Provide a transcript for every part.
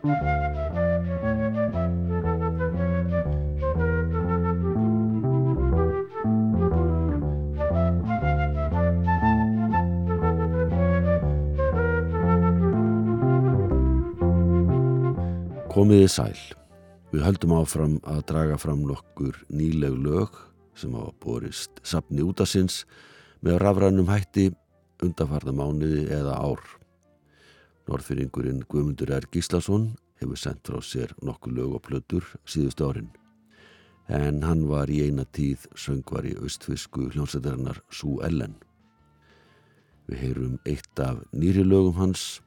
Komiði sæl. Við höldum áfram að draga fram nokkur nýleg lög sem hafa borist sapni útasins með rafrænum hætti undarfarða mánuði eða ár. Norðfyringurinn Guðmundur R. Gíslason hefur sendt frá sér nokkur lög og plötur síðust árin. En hann var í eina tíð söngvar í austfisku hljómsættarinnar Sú Ellen. Við heyrum eitt af nýri lögum hans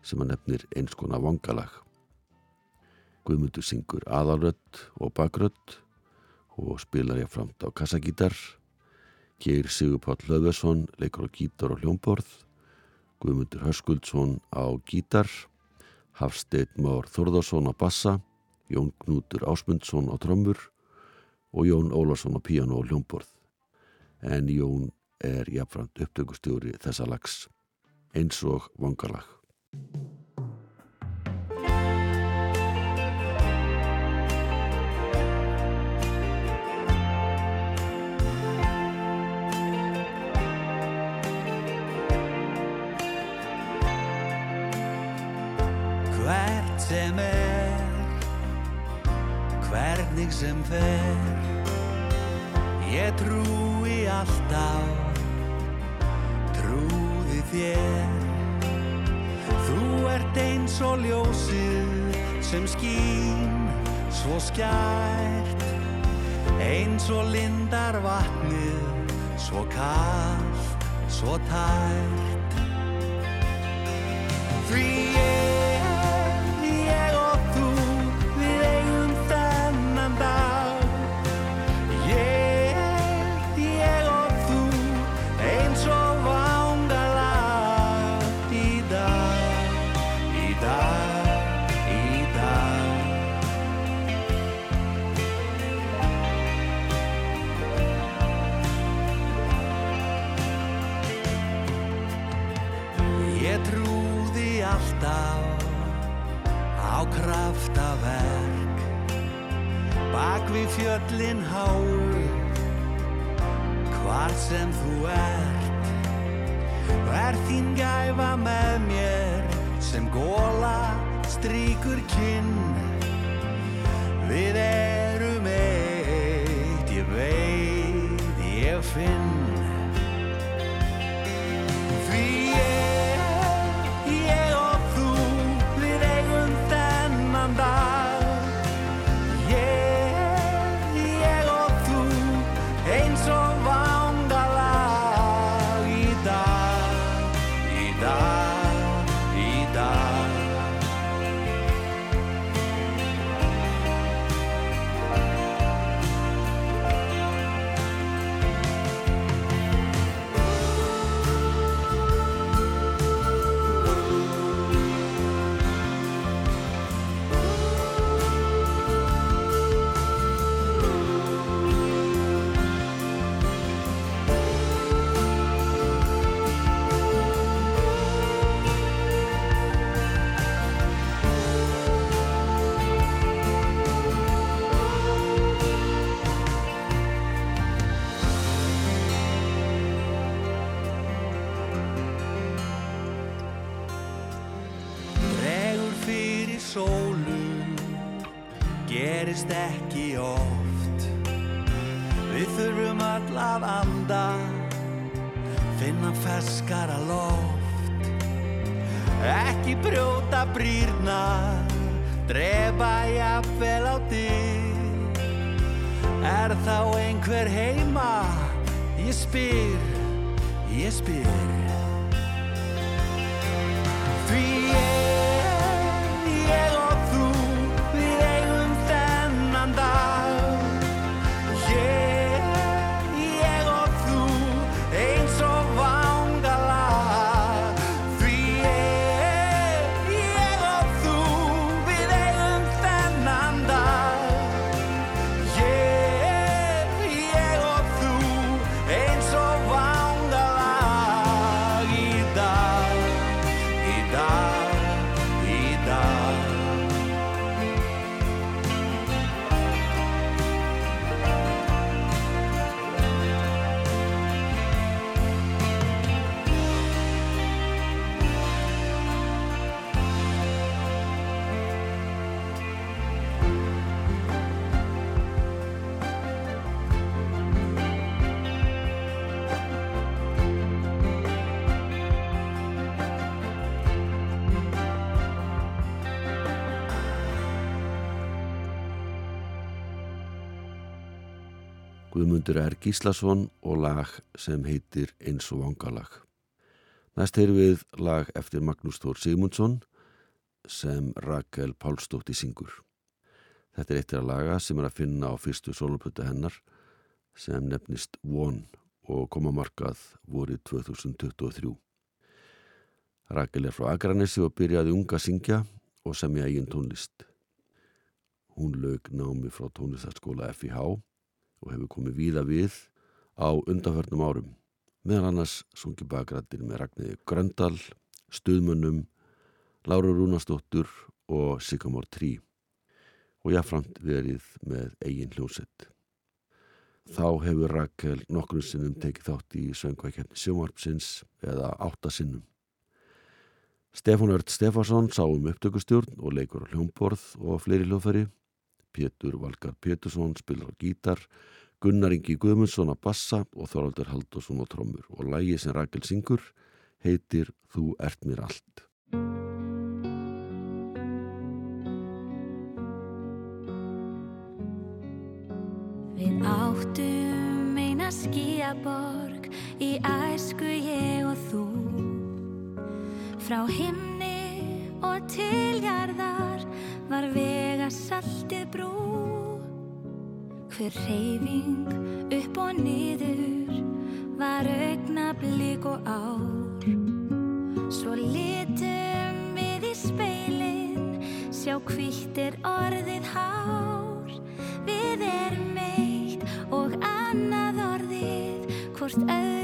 sem hann nefnir eins konar vangalag. Guðmundur syngur aðalrött og bakrött og spilar ég framt á kassagítar. Geir Sigurpáll Hlöðversson leikur á gítar og hljómborð. Guðmundur Hörskuldsson á gítar. Hafsteit Már Þorðarsson á bassa. Jón Knútur Ásmundsson á trömmur og Jón Ólarsson á píano og hljómborð. En Jón er jafnframt upptökustjóri þessa lags eins og vangalag. Sem er hvernig sem fer. Ég trúi alltaf trúði þér. Þú ert eins og ljósið sem skín svo skært. Eins og lindar vatnið svo kallt svo tært. Því ég fjöllin háu hvar sem þú ert. Er þín gæfa með mér sem góla stríkur kinn Ekki brjóta brýrna Drepa jafnvel á dyr Er þá einhver heima? Ég spyr, ég spyr Guðmundur R. Gíslason og lag sem heitir Eins og vangalag. Næst heyru við lag eftir Magnús Þór Sigmundsson sem Rakel Pálsdóttir syngur. Þetta er eittir að laga sem er að finna á fyrstu soloplötu hennar sem nefnist One og koma markað vorið 2023. Rakel er frá Akranessi og byrjaði unga að syngja og semja eigin tónlist. Hún lög námi frá tónlistarskóla FIH og hefur komið víða við á undanförnum árum. Meðan annars sungi bakrættir með Ragnæði Gröndal, Stuðmönnum, Láru Rúnastóttur og Sigamór 3 og jáframt verið með eigin hljósett. Þá hefur Rakel nokkrum sinnum tekið þátt í söngvækjarni sjómarpsins eða áttasinnum. Stefán Ört Stefansson sá um upptökustjórn og leikur á hljómborð og fleiri hljóðfæri. Pétur Valgar Pétursson spilar á gítar, Gunnar Ingi Guðmundsson á bassa og Þorvaldur Haldursson á trommur og lægi sem Rakel syngur heitir Þú ert mér allt. Við áttum eina skíaborg í æsku ég og þú Frá himni vega saltið brú. Hver reyfing upp og niður var augna blík og ár. Svo litum við í speilin sjá hvítir orðið hár. Við erum eitt og annað orðið hvort öðru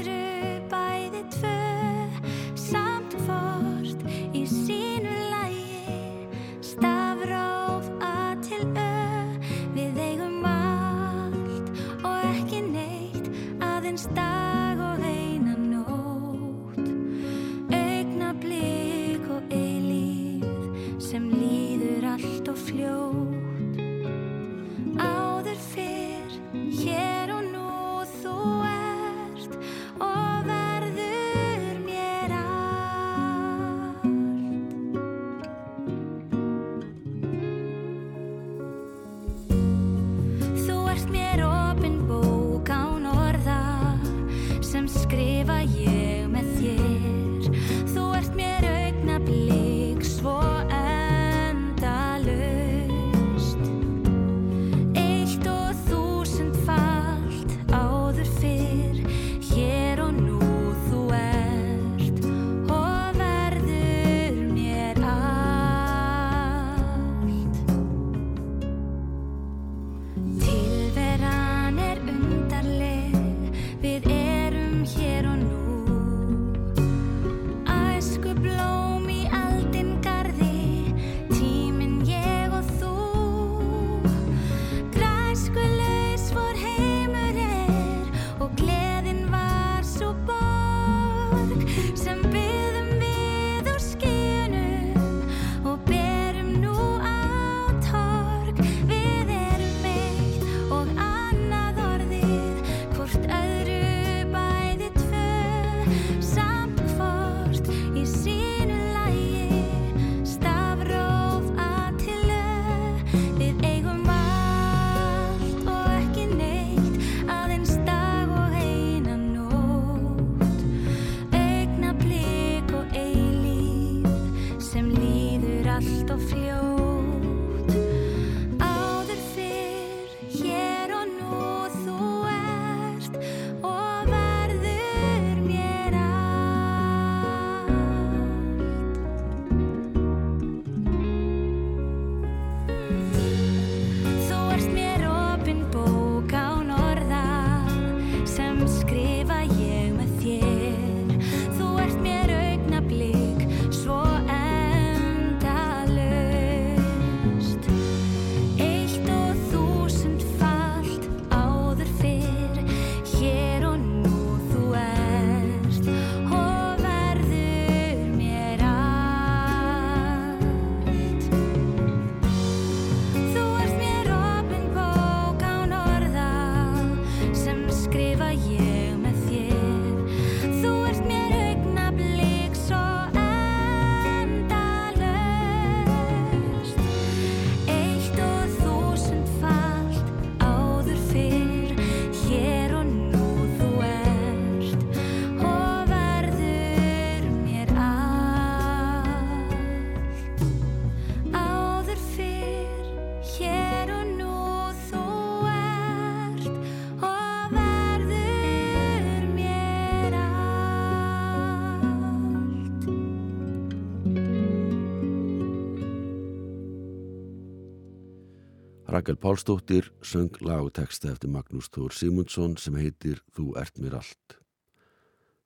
Rakel Pálsdóttir söng lag og texta eftir Magnús Þór Simundsson sem heitir Þú ert mér allt.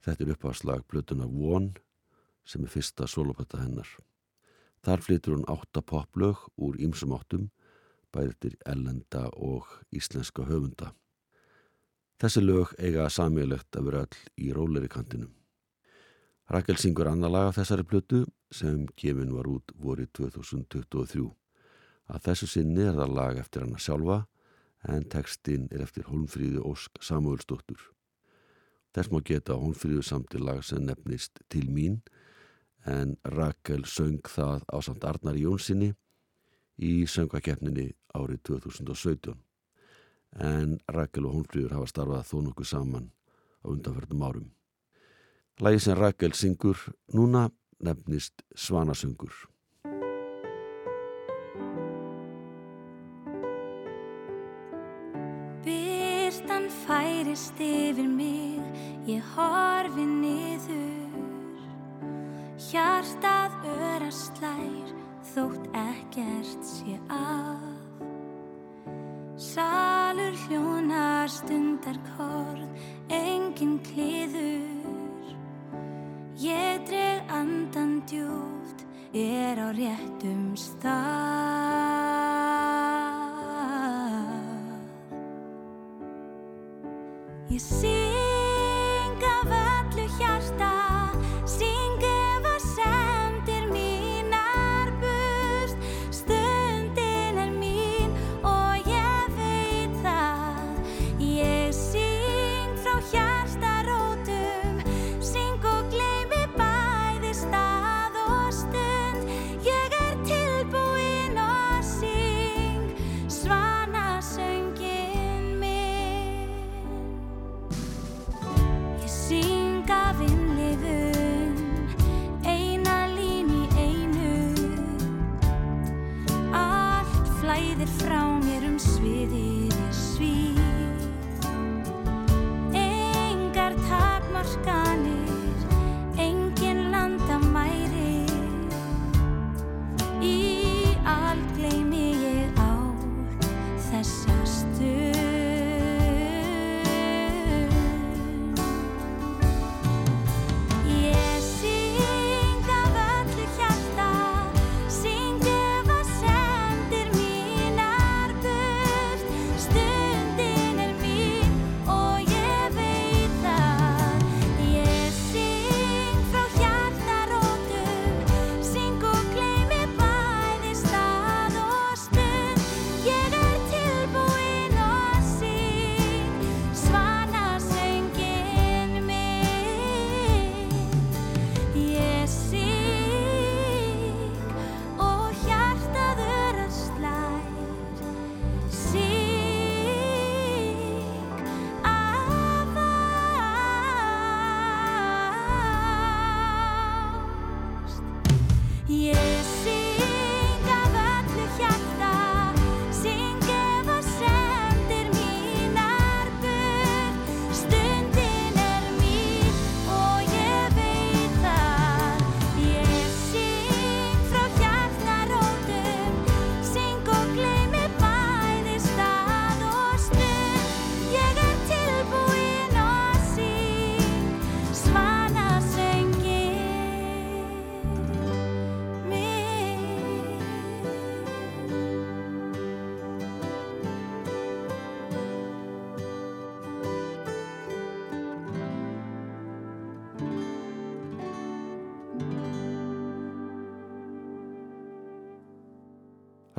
Þetta er uppháðslag blötuna Von sem er fyrsta solopetta hennar. Þar flytur hún átta poplög úr ýmsum áttum, bæðið til ellenda og íslenska höfunda. Þessi lög eiga samílegt að vera all í róleri kantinum. Rakel syngur annar lag af þessari blötu sem gefin var út vorið 2023. Að þessu sinni er það lag eftir hana sjálfa en textin er eftir Holmfríði Ósk Samuelsdóttur. Þess má geta Holmfríðu samtil lag sem nefnist Til mín en Rakel söng það á samt Arnar Jónssoni í söngakefninni árið 2017 en Rakel og Holmfríður hafa starfað þó nokkuð saman á undanferðum árum. Lægi sem Rakel syngur núna nefnist Svanasöngur. Færist yfir mig, ég horfi niður. Hjartað öra slær þótt ekkert sé að. Salur hljónar stundar korð, engin kliður. Ég dreg andan djúft, er á réttum stað Ég syng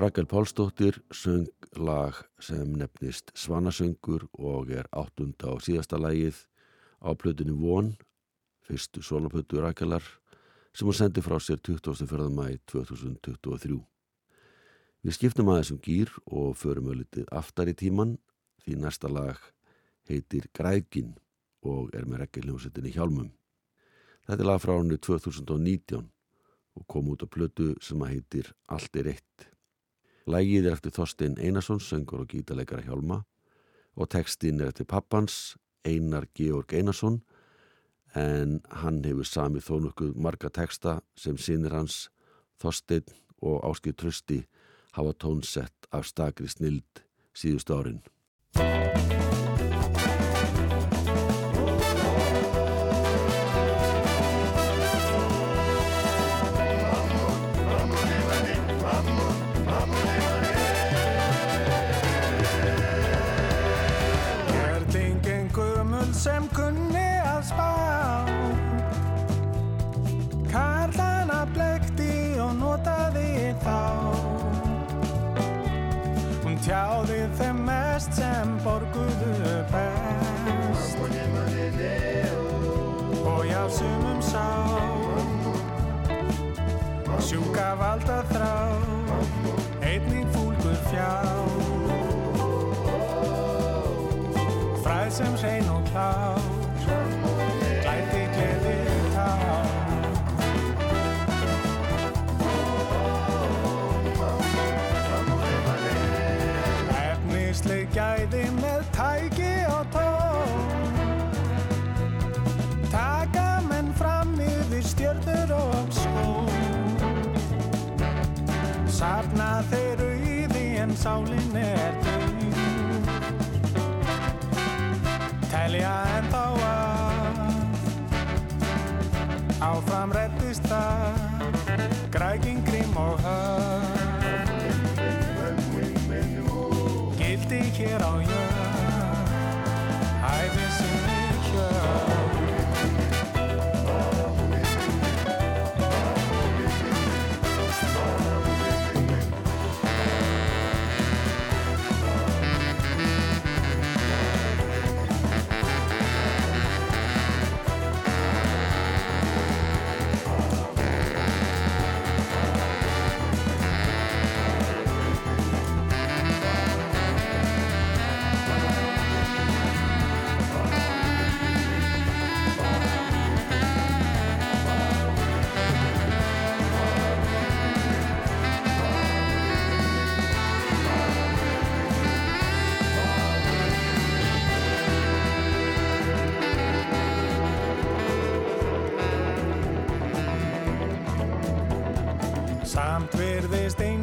Rakel Pálsdóttir söng lag sem nefnist Svanasöngur og er áttunda og síðasta lagið á plötunni Von, fyrstu soloplötu Rakelar sem hún sendi frá sér 24. mæ 2023. Við skiptum aðeins um gýr og förum við litið aftar í tíman því næsta lag heitir Grækin og er með rekkeljómsettinni Hjálmum. Þetta er lag frá hannu 2019 og kom út á plötu sem að heitir Allt er eitt. Lægið er eftir Þorstein Einarsson, söngur og gítarleikara Hjálma og textin er eftir pappans Einar Georg Einarsson en hann hefur samið þó nokkuð marga texta sem sinir hans Þorstein og Áskil Trösti hafa tónsett af stakri snild síðust árin. Sjúka valda þrá. Einnig fúlgur fjá Fræð sem hrein og klár auði en sálin er dög Telja en þá að Áfram reddist það. Græking,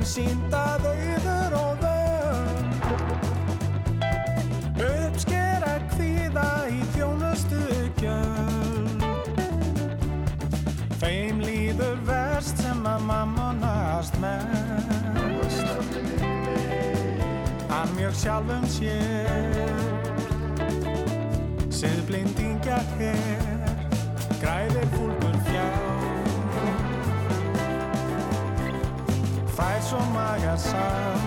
virðist einsýnd að auður og völd. Uppskera kvíða í þjónustu gjöld. Þeim líður verst sem að mammonast mest. Hann mjög sjálfum sér. Siðblindingja hér my.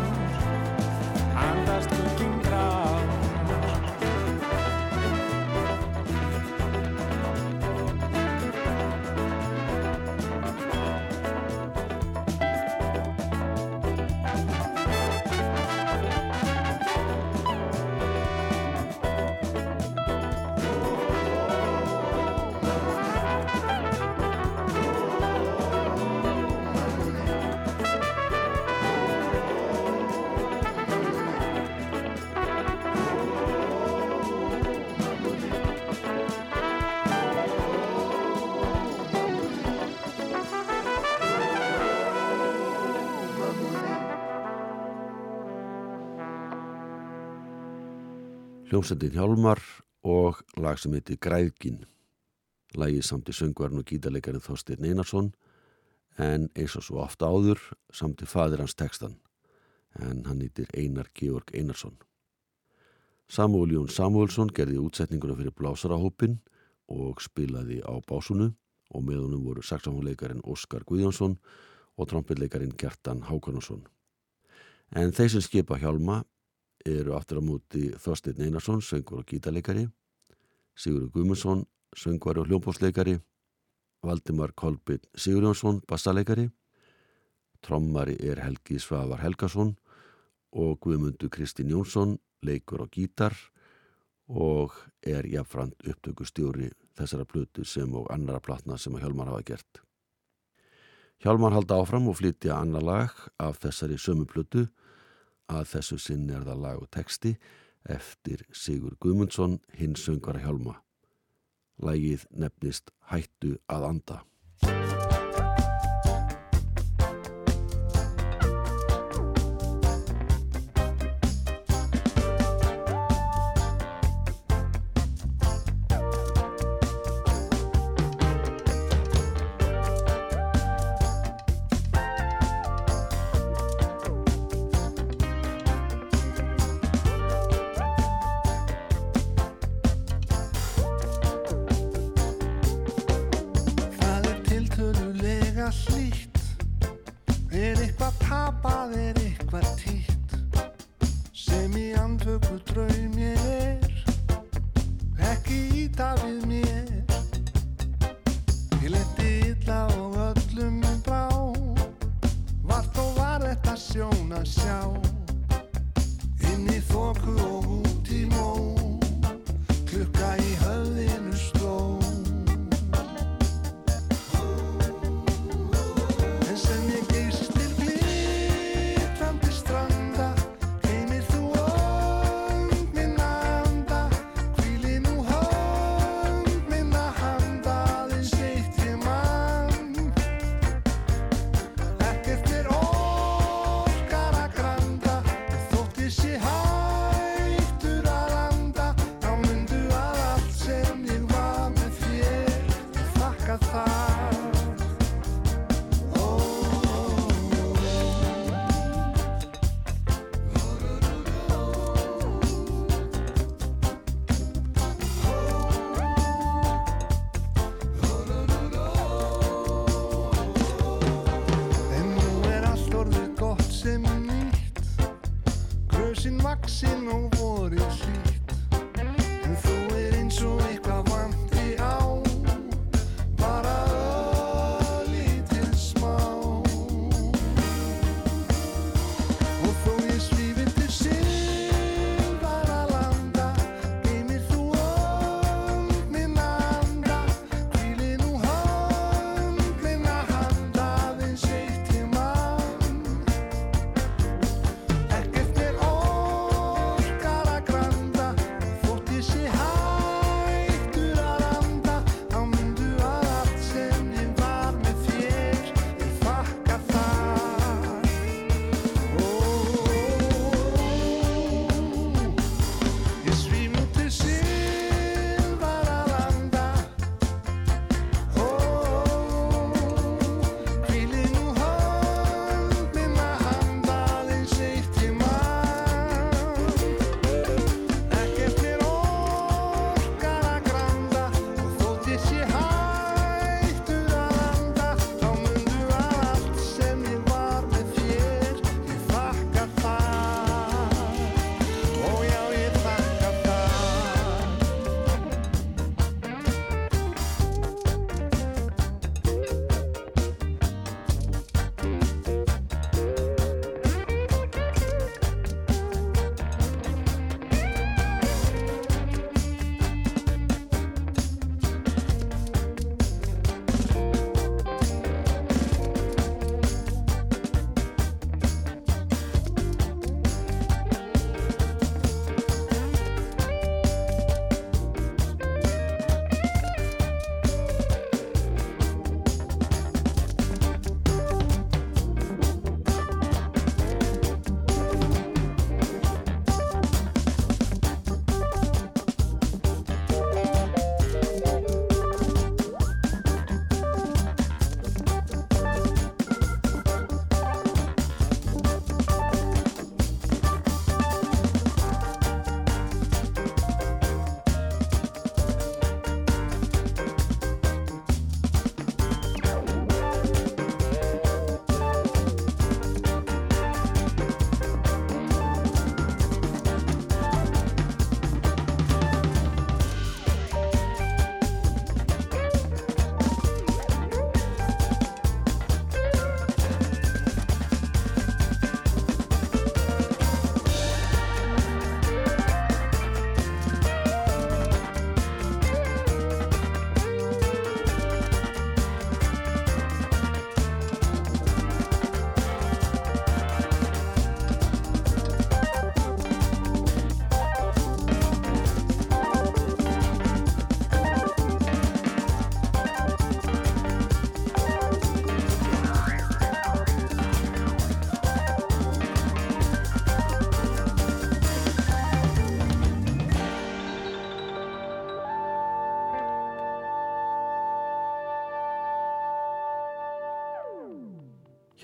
Hljómsendin Hjálmar og lag sem heiti Græðgin. Lagið samt í söngvarn og gítarleikarinn Þorstein Einarsson en eins og svo ofta áður samt í fadir hans textan en hann heitir Einar Georg Einarsson. Samúl Jón Samúlsson gerði útsetninguna fyrir blásarahópin og spilaði á básunu og með honum voru saxofónleikarin Óskar Guðjónsson og trompetleikarin Gjertan Hákonarsson. En þeir sem skipa hjálma eru aftur á múti Þorstein Einarsson, söngur og gítarleikari, Sigurður Guðmundsson, söngvari og hljómbósleikari, Valdimar Kolbjörn Sigurjónsson, bassaleikari, trommari er Helgi Svavar Helgason og Guðmundur Kristín Jónsson, leikur og gítar og er jafnframt upptökustjóri þessara plötu sem og annara platna sem að Hjálmar hafa gert. Hjálmar halda áfram og flytja annar lag af þessari sömu plötu að þessu sinn er það lag og texti eftir Sigur Guðmundsson hins söngvara hjálma. Lagið nefnist Hættu að anda.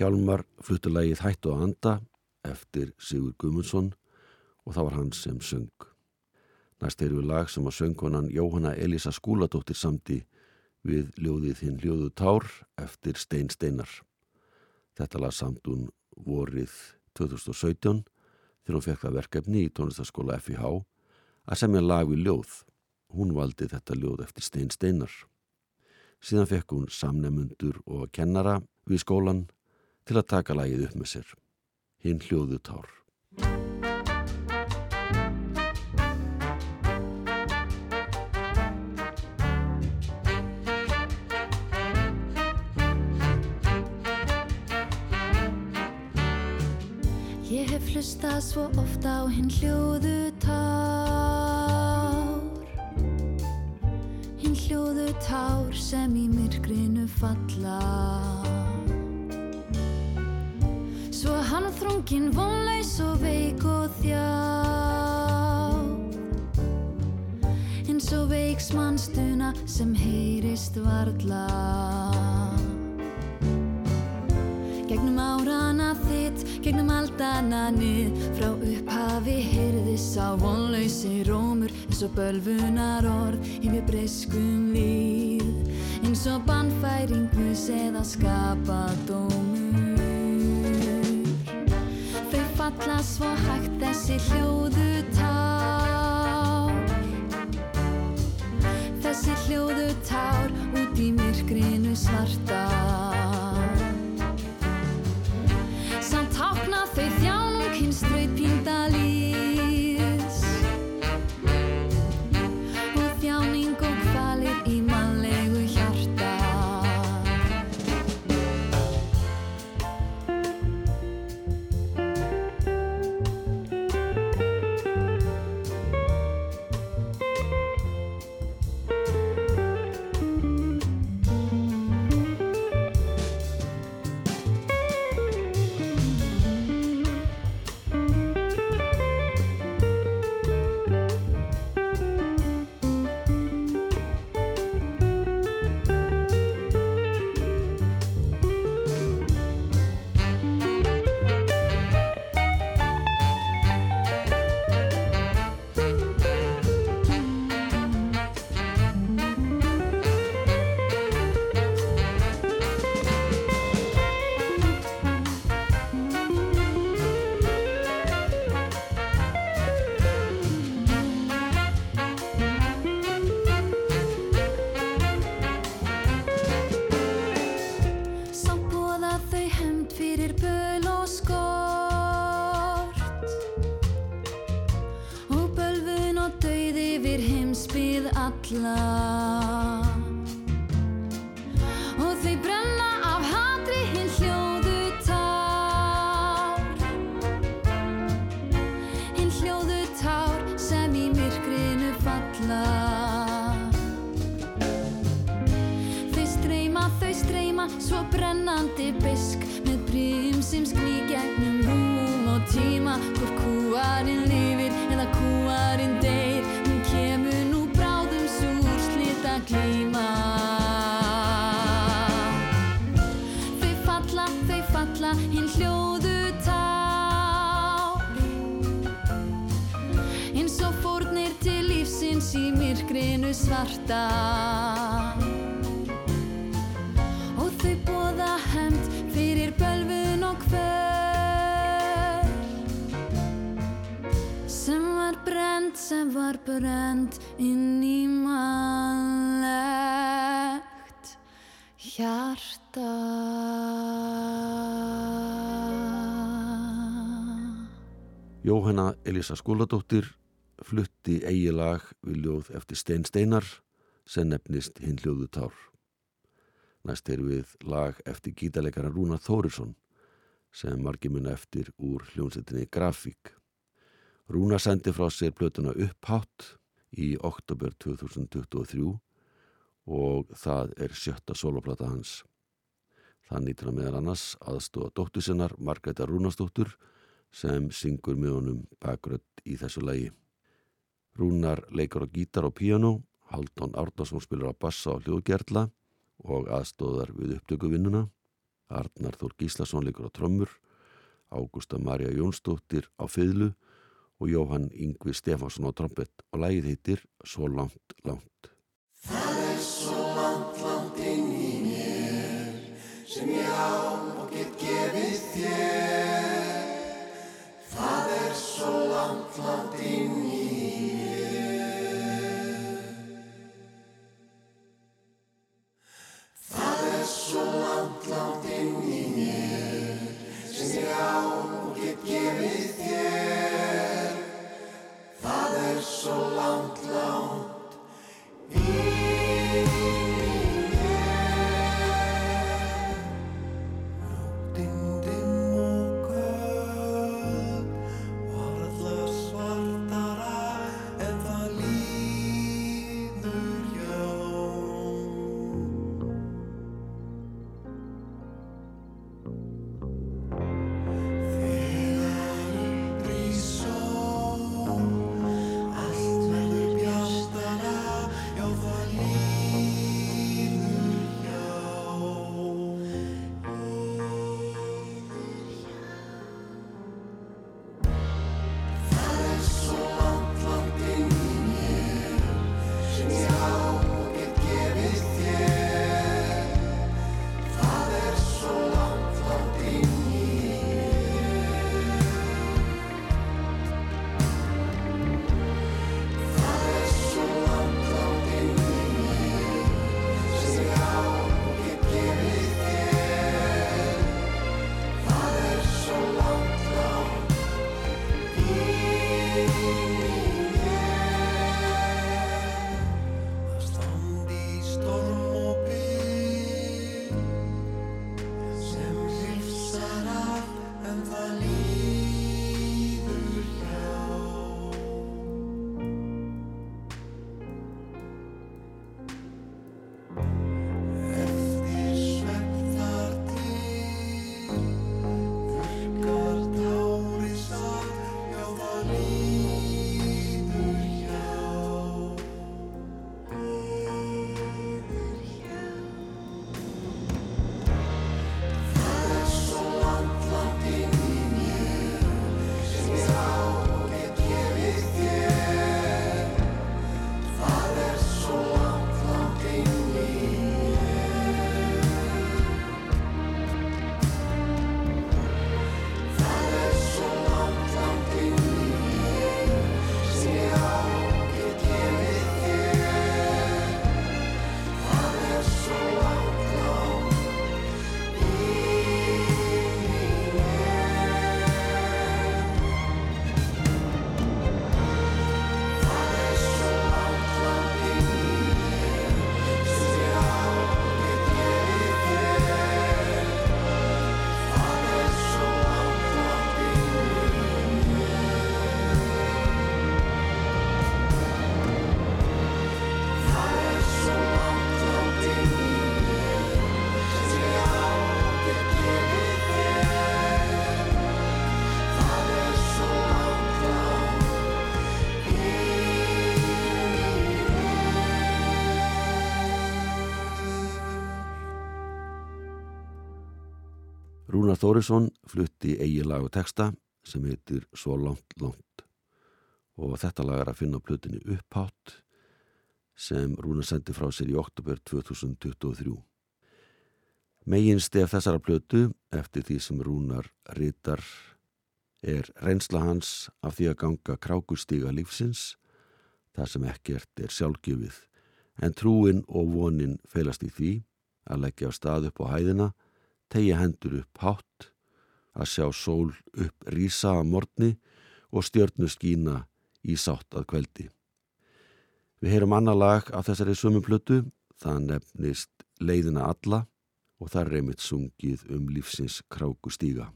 Hjálmar fluttu lægið Hætt og Anda eftir Sigur Gummundsson og það var hann sem söng. Næst er við lag sem að söngkonan Jóhanna Elisa Skúladóttir samdi við ljóðið hinn Ljóðu Tár eftir Stein Steinar. Þetta lag samtun vorið 2017 þegar hún fekk það verkefni í tónlistaskóla FIH að semja lag við ljóð. Hún valdi þetta ljóð eftir Stein Steinar. Síðan fekk hún samnemundur og kennara við skólan til að taka lagið upp með sér. Hinn hljóðu tár. Ég hef hlustað svo ofta á hinn hljóðu tár Hinn hljóðu tár sem í myrkrinu falla hann þrungin vonleis og veik og þjá Eins og veiks mannstuna sem heyrist varla. Gegnum árana þitt, gegnum aldananið Frá upphafi heyrðis á vonlausi rómur eins og bölvunar orð yfir breyskum líð eins og bannfæringus eða skapadómur falla svo hægt þessi hljóðu tár Þessi hljóðu tár út í myrkrinu svarta alla svarta. Og þau bóða hefnd fyrir bölvun og hver sem var brend, sem var brend inn í mannlegt hjarta. Jóhanna Elisa Skúladóttir flutti eigi lag við ljóð eftir Stein Steinar sem nefnist Hinn hljóðu tár. Næst er við lag eftir gítarleikara Rúna Þórisson sem margir munna eftir úr hljónsettinni Grafík. Rúna sendi frá sér plötuna upphátt í oktober 2023 og það er sjötta soloplata hans. Það nýtur að meðan annars aðstóða dóttur sinnar Margreta Rúnastóttur sem syngur með honum bakrödd í þessu lagi. Rúnar leikar á gítar og piano, Haldón Árnarsson spilur á bassa og hljóðgerla og aðstóðar við upptökuvinnuna, Arnar Þór Gíslason leikur á trömmur, Ágústa Marja Jónsdóttir á fiðlu og Jóhann Yngvi Stefansson á trombett og lægið heitir Svo langt, langt. Það er svo langt, langt inn í mér sem ég án og get gefið þér. Það er svo langt, langt Rúnar Þórisson flutti eigi lag og texta sem heitir Svo langt, langt og þetta lag er að finna plötinni Upphátt sem Rúnar sendi frá sér í oktober 2023. Megin stef þessara plötu eftir því sem Rúnar rítar er reynsla hans af því að ganga krákustíga lífsins það sem ekkert er sjálfgjöfið en trúin og vonin feilast í því að leggja á stað upp á hæðina tegja hendur upp hátt að sjá sól upp rísa að morgni og stjörnu skína í sátt að kveldi. Við heyrum annar lag af þessari sumum plötu, það nefnist Leiðina alla og það er einmitt sungið um lífsins kráku stíga.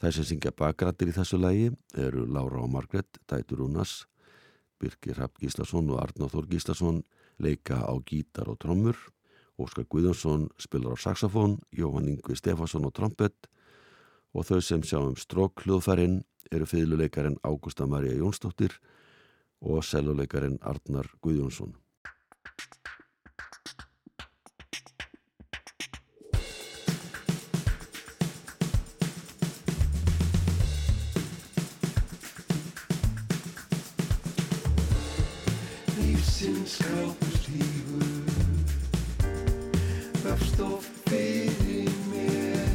Það sem syngja bakgrættir í þessu lagi eru Lára og Margret, Dætur Rúnas, Birgir Rapp Gíslason og Arnáð Þór Gíslason leika á gítar og trommur, Óskar Guðjónsson spilar á saxofón, Jóhann Yngvi Stefansson á trompet og þau sem sjáum strók hljóðfærin eru fyrirluleikarin Ágústa Maria Jónsdóttir og seljuleikarin Arnar Guðjónsson. Lífsins grápust lífur Vöfst of fyrir mér?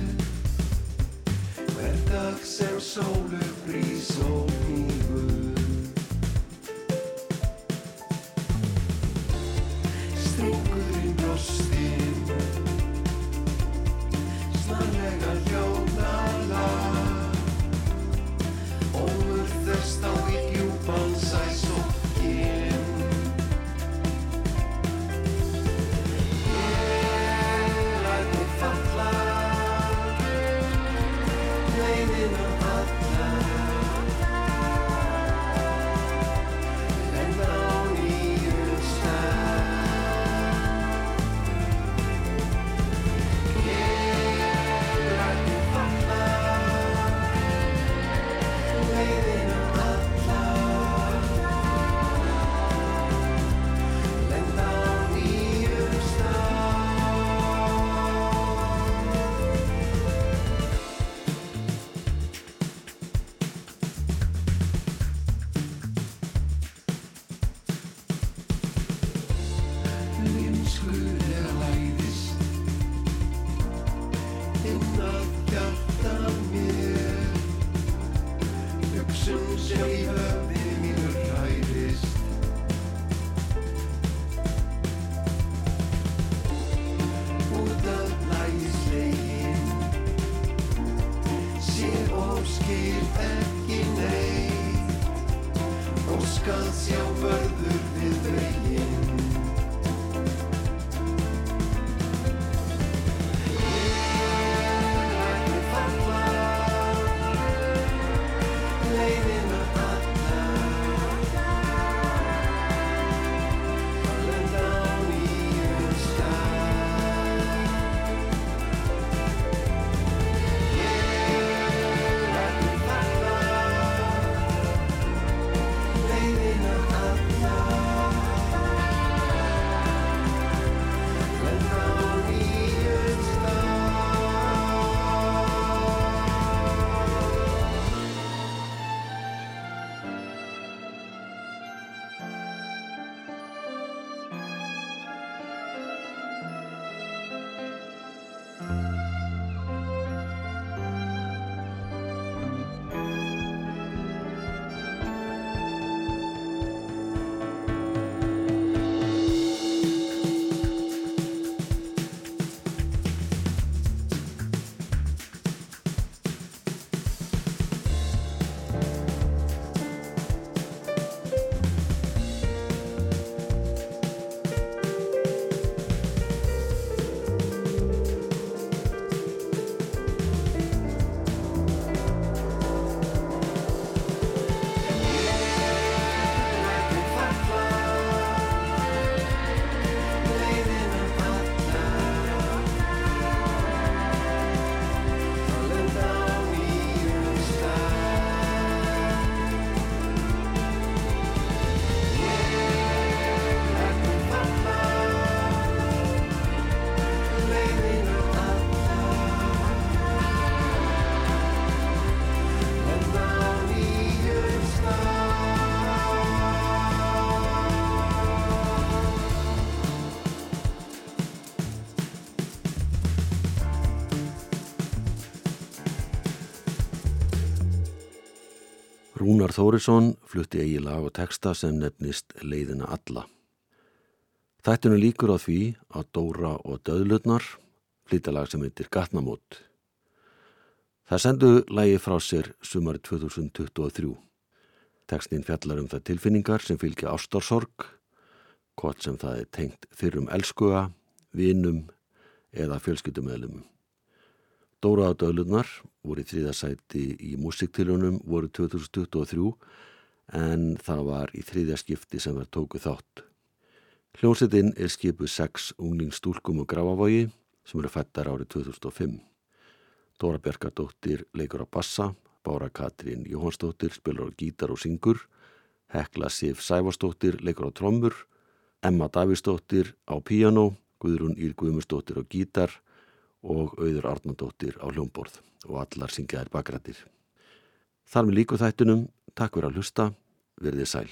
Hver dag sem sólu brís og shaven Þórisson flutti eigi lag og texta sem nefnist Leiðina alla. Þættinu líkur á því að Dóra og Döðlutnar flytja lag sem heitir Gatnamót. Það sendu lagi frá sér sumari 2023. Tekstin fjallar um það tilfinningar sem fylgja ástarsorg, hvort sem það er tengt fyrrum elskuga, vinum eða fjölskyldumöðlumum. Dóra og Döðlurnar voru í þriðasæti í músiktilunum voru 2023 en það var í þriðja skipti sem var tóku þátt. Hljómsettin er skipuð sex unglingstúlkum og grafavogi sem eru fættar árið 2005. Dóra Bjarkadóttir leikur á bassa, Bára Katrín Jóhansdóttir spilur á gítar og syngur, Hekla Sif Sævarsdóttir leikur á trommur, Emma Davísdóttir á píjano, Guðrún Ír Guðmusdóttir á gítar og auður Arnandóttir á hljómborð og allar syngjaðir bakrættir. Þar með líku þættunum, takk fyrir að hlusta, verðið sæl.